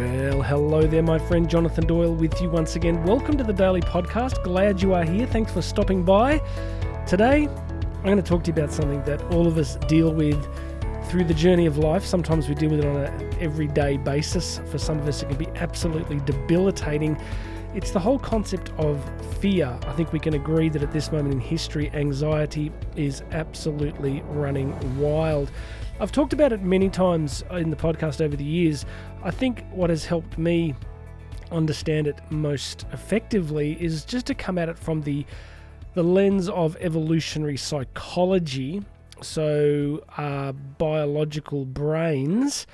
Well, hello there, my friend Jonathan Doyle with you once again. Welcome to the Daily Podcast. Glad you are here. Thanks for stopping by. Today, I'm going to talk to you about something that all of us deal with through the journey of life. Sometimes we deal with it on an everyday basis. For some of us, it can be absolutely debilitating. It's the whole concept of fear. I think we can agree that at this moment in history, anxiety is absolutely running wild. I've talked about it many times in the podcast over the years. I think what has helped me understand it most effectively is just to come at it from the the lens of evolutionary psychology. So, our biological brains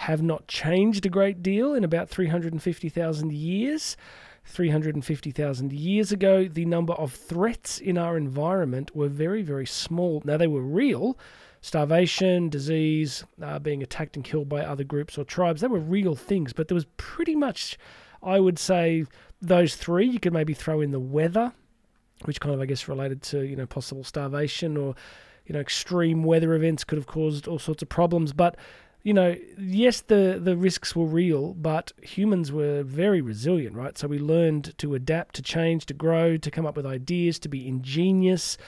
have not changed a great deal in about 350,000 years. 350,000 years ago, the number of threats in our environment were very, very small. Now, they were real, starvation, disease, uh, being attacked and killed by other groups or tribes. They were real things, but there was pretty much, I would say, those three. You could maybe throw in the weather, which kind of, I guess, related to you know possible starvation or you know extreme weather events could have caused all sorts of problems. But you know, yes, the the risks were real, but humans were very resilient, right? So we learned to adapt, to change, to grow, to come up with ideas, to be ingenious.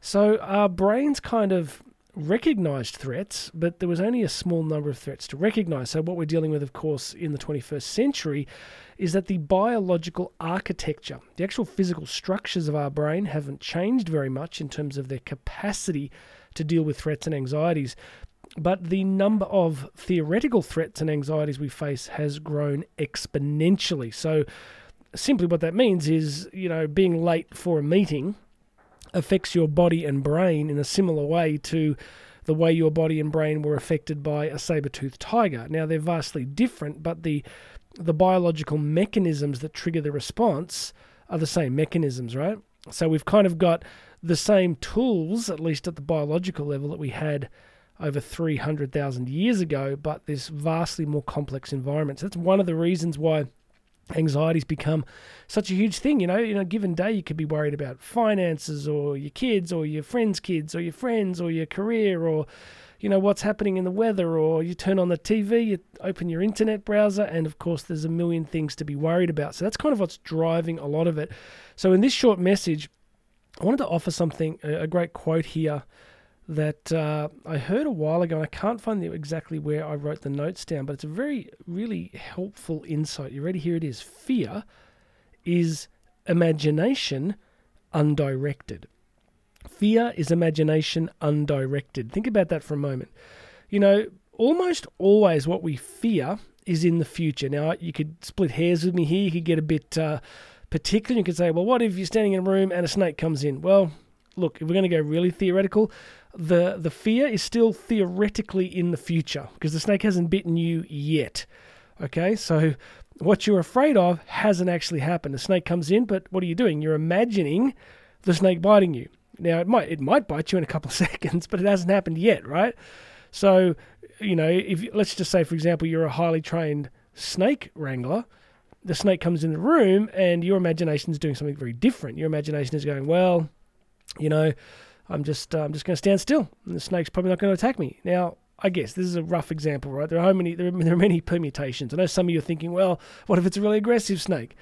So our brains kind of recognized threats, but there was only a small number of threats to recognize. So, what we're dealing with, of course, in the 21st century is that the biological architecture, the actual physical structures of our brain, haven't changed very much in terms of their capacity to deal with threats and anxieties. But the number of theoretical threats and anxieties we face has grown exponentially. So, simply what that means is, you know, being late for a meeting affects your body and brain in a similar way to the way your body and brain were affected by a saber-toothed tiger. Now they're vastly different, but the the biological mechanisms that trigger the response are the same mechanisms, right? So we've kind of got the same tools, at least at the biological level, that we had over 300,000 years ago, but this vastly more complex environment. So that's one of the reasons why anxiety's become such a huge thing. You know, in a given day, you could be worried about finances or your kids or your friends' kids or your friends or your career or, you know, what's happening in the weather or you turn on the TV, you open your internet browser, and of course, there's a million things to be worried about. So that's kind of what's driving a lot of it. So in this short message, I wanted to offer something, a great quote here that uh, I heard a while ago, and I can't find exactly where I wrote the notes down, but it's a very, really helpful insight. You ready? Here it is. Fear is imagination undirected. Fear is imagination undirected. Think about that for a moment. You know, almost always what we fear is in the future. Now, you could split hairs with me here. You could get a bit uh, particular. You could say, well, what if you're standing in a room and a snake comes in? Well, look, if we're going to go really theoretical, the the fear is still theoretically in the future because the snake hasn't bitten you yet. Okay, so what you're afraid of hasn't actually happened. The snake comes in, but what are you doing? You're imagining the snake biting you. Now it might it might bite you in a couple of seconds, but it hasn't happened yet, right? So, you know, if let's just say for example you're a highly trained snake wrangler, the snake comes in the room and your imagination is doing something very different. Your imagination is going, well, you know, I'm just uh, I'm just going to stand still, and the snake's probably not going to attack me. Now, I guess this is a rough example, right? There are many there are, there are many permutations. I know some of you are thinking, well, what if it's a really aggressive snake?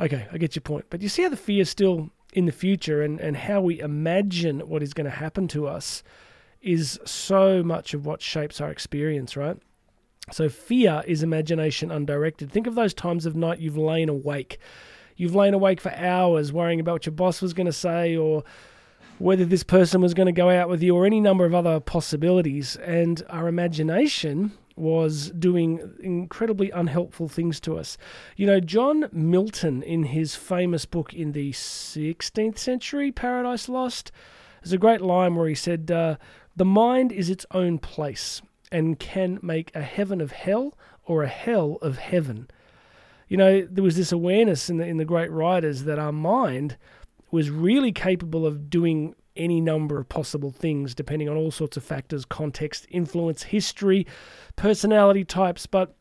Okay, I get your point, but you see how the fear is still in the future, and and how we imagine what is going to happen to us is so much of what shapes our experience, right? So fear is imagination undirected. Think of those times of night you've lain awake. You've lain awake for hours worrying about what your boss was going to say or whether this person was going to go out with you or any number of other possibilities. And our imagination was doing incredibly unhelpful things to us. You know, John Milton, in his famous book in the 16th century, Paradise Lost, there's a great line where he said, uh, The mind is its own place and can make a heaven of hell or a hell of heaven. You know, there was this awareness in the, in the great writers that our mind was really capable of doing any number of possible things depending on all sorts of factors context, influence, history, personality types. But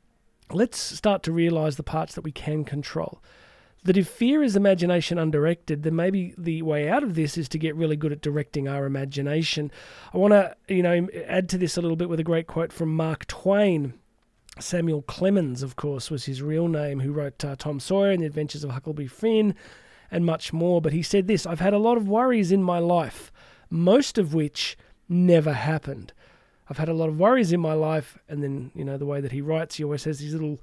let's start to realize the parts that we can control. That if fear is imagination undirected, then maybe the way out of this is to get really good at directing our imagination. I want to, you know, add to this a little bit with a great quote from Mark Twain. Samuel Clemens, of course, was his real name, who wrote uh, Tom Sawyer and The Adventures of Huckleberry Finn and much more. But he said this I've had a lot of worries in my life, most of which never happened. I've had a lot of worries in my life, and then, you know, the way that he writes, he always has these little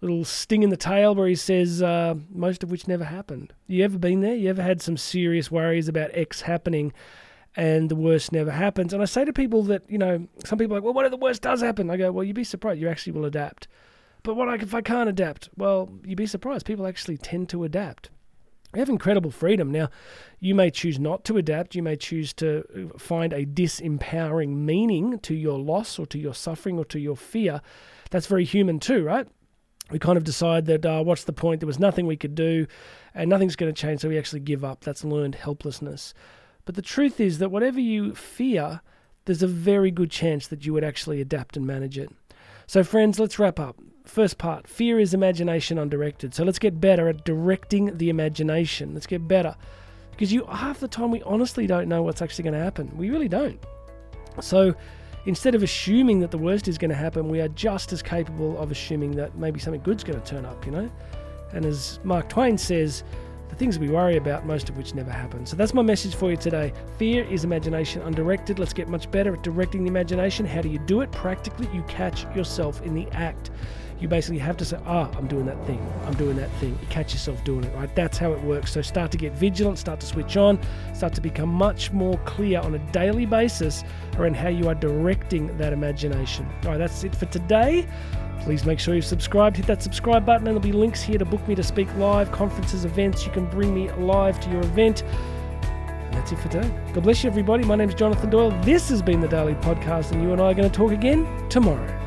little sting in the tail where he says, uh, most of which never happened. You ever been there? You ever had some serious worries about X happening and the worst never happens? And I say to people that, you know, some people are like, well, what if the worst does happen? I go, well, you'd be surprised. You actually will adapt. But what if I can't adapt? Well, you'd be surprised. People actually tend to adapt. We have incredible freedom. Now, you may choose not to adapt. You may choose to find a disempowering meaning to your loss or to your suffering or to your fear. That's very human too, right? We kind of decide that uh, what's the point? There was nothing we could do and nothing's going to change, so we actually give up. That's learned helplessness. But the truth is that whatever you fear, there's a very good chance that you would actually adapt and manage it. So, friends, let's wrap up. First part fear is imagination undirected. So let's get better at directing the imagination. Let's get better. Because you half the time we honestly don't know what's actually going to happen. We really don't. So instead of assuming that the worst is going to happen, we are just as capable of assuming that maybe something good's going to turn up, you know? And as Mark Twain says, the things we worry about, most of which never happen. So that's my message for you today. Fear is imagination undirected. Let's get much better at directing the imagination. How do you do it? Practically, you catch yourself in the act you basically have to say, ah, I'm doing that thing, I'm doing that thing. You catch yourself doing it, right? That's how it works. So start to get vigilant, start to switch on, start to become much more clear on a daily basis around how you are directing that imagination. All right, that's it for today. Please make sure you've subscribed. Hit that subscribe button, and there'll be links here to book me to speak live, conferences, events. You can bring me live to your event. And that's it for today. God bless you, everybody. My name is Jonathan Doyle. This has been the Daily Podcast, and you and I are going to talk again tomorrow.